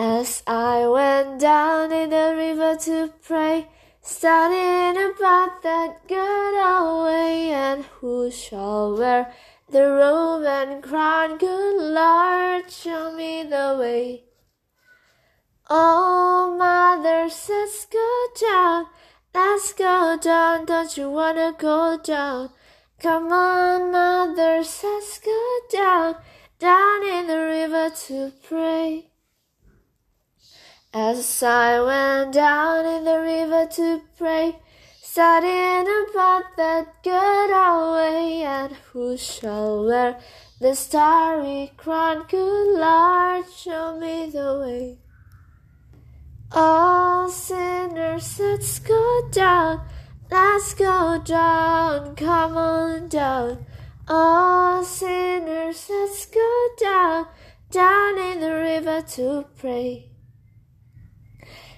As I went down in the river to pray, studying about that good old way, and who shall wear the robe and crown? Good Lord, show me the way. Oh, mother let's go down, let's go down. Don't you wanna go down? Come on, mother let's go down, down in the river to pray. As I went down in the river to pray, studying about that good old way, and who shall wear the starry crown? Good Lord, show me the way. All sinners, let's go down, let's go down, come on down. All sinners, let's go down, down in the river to pray.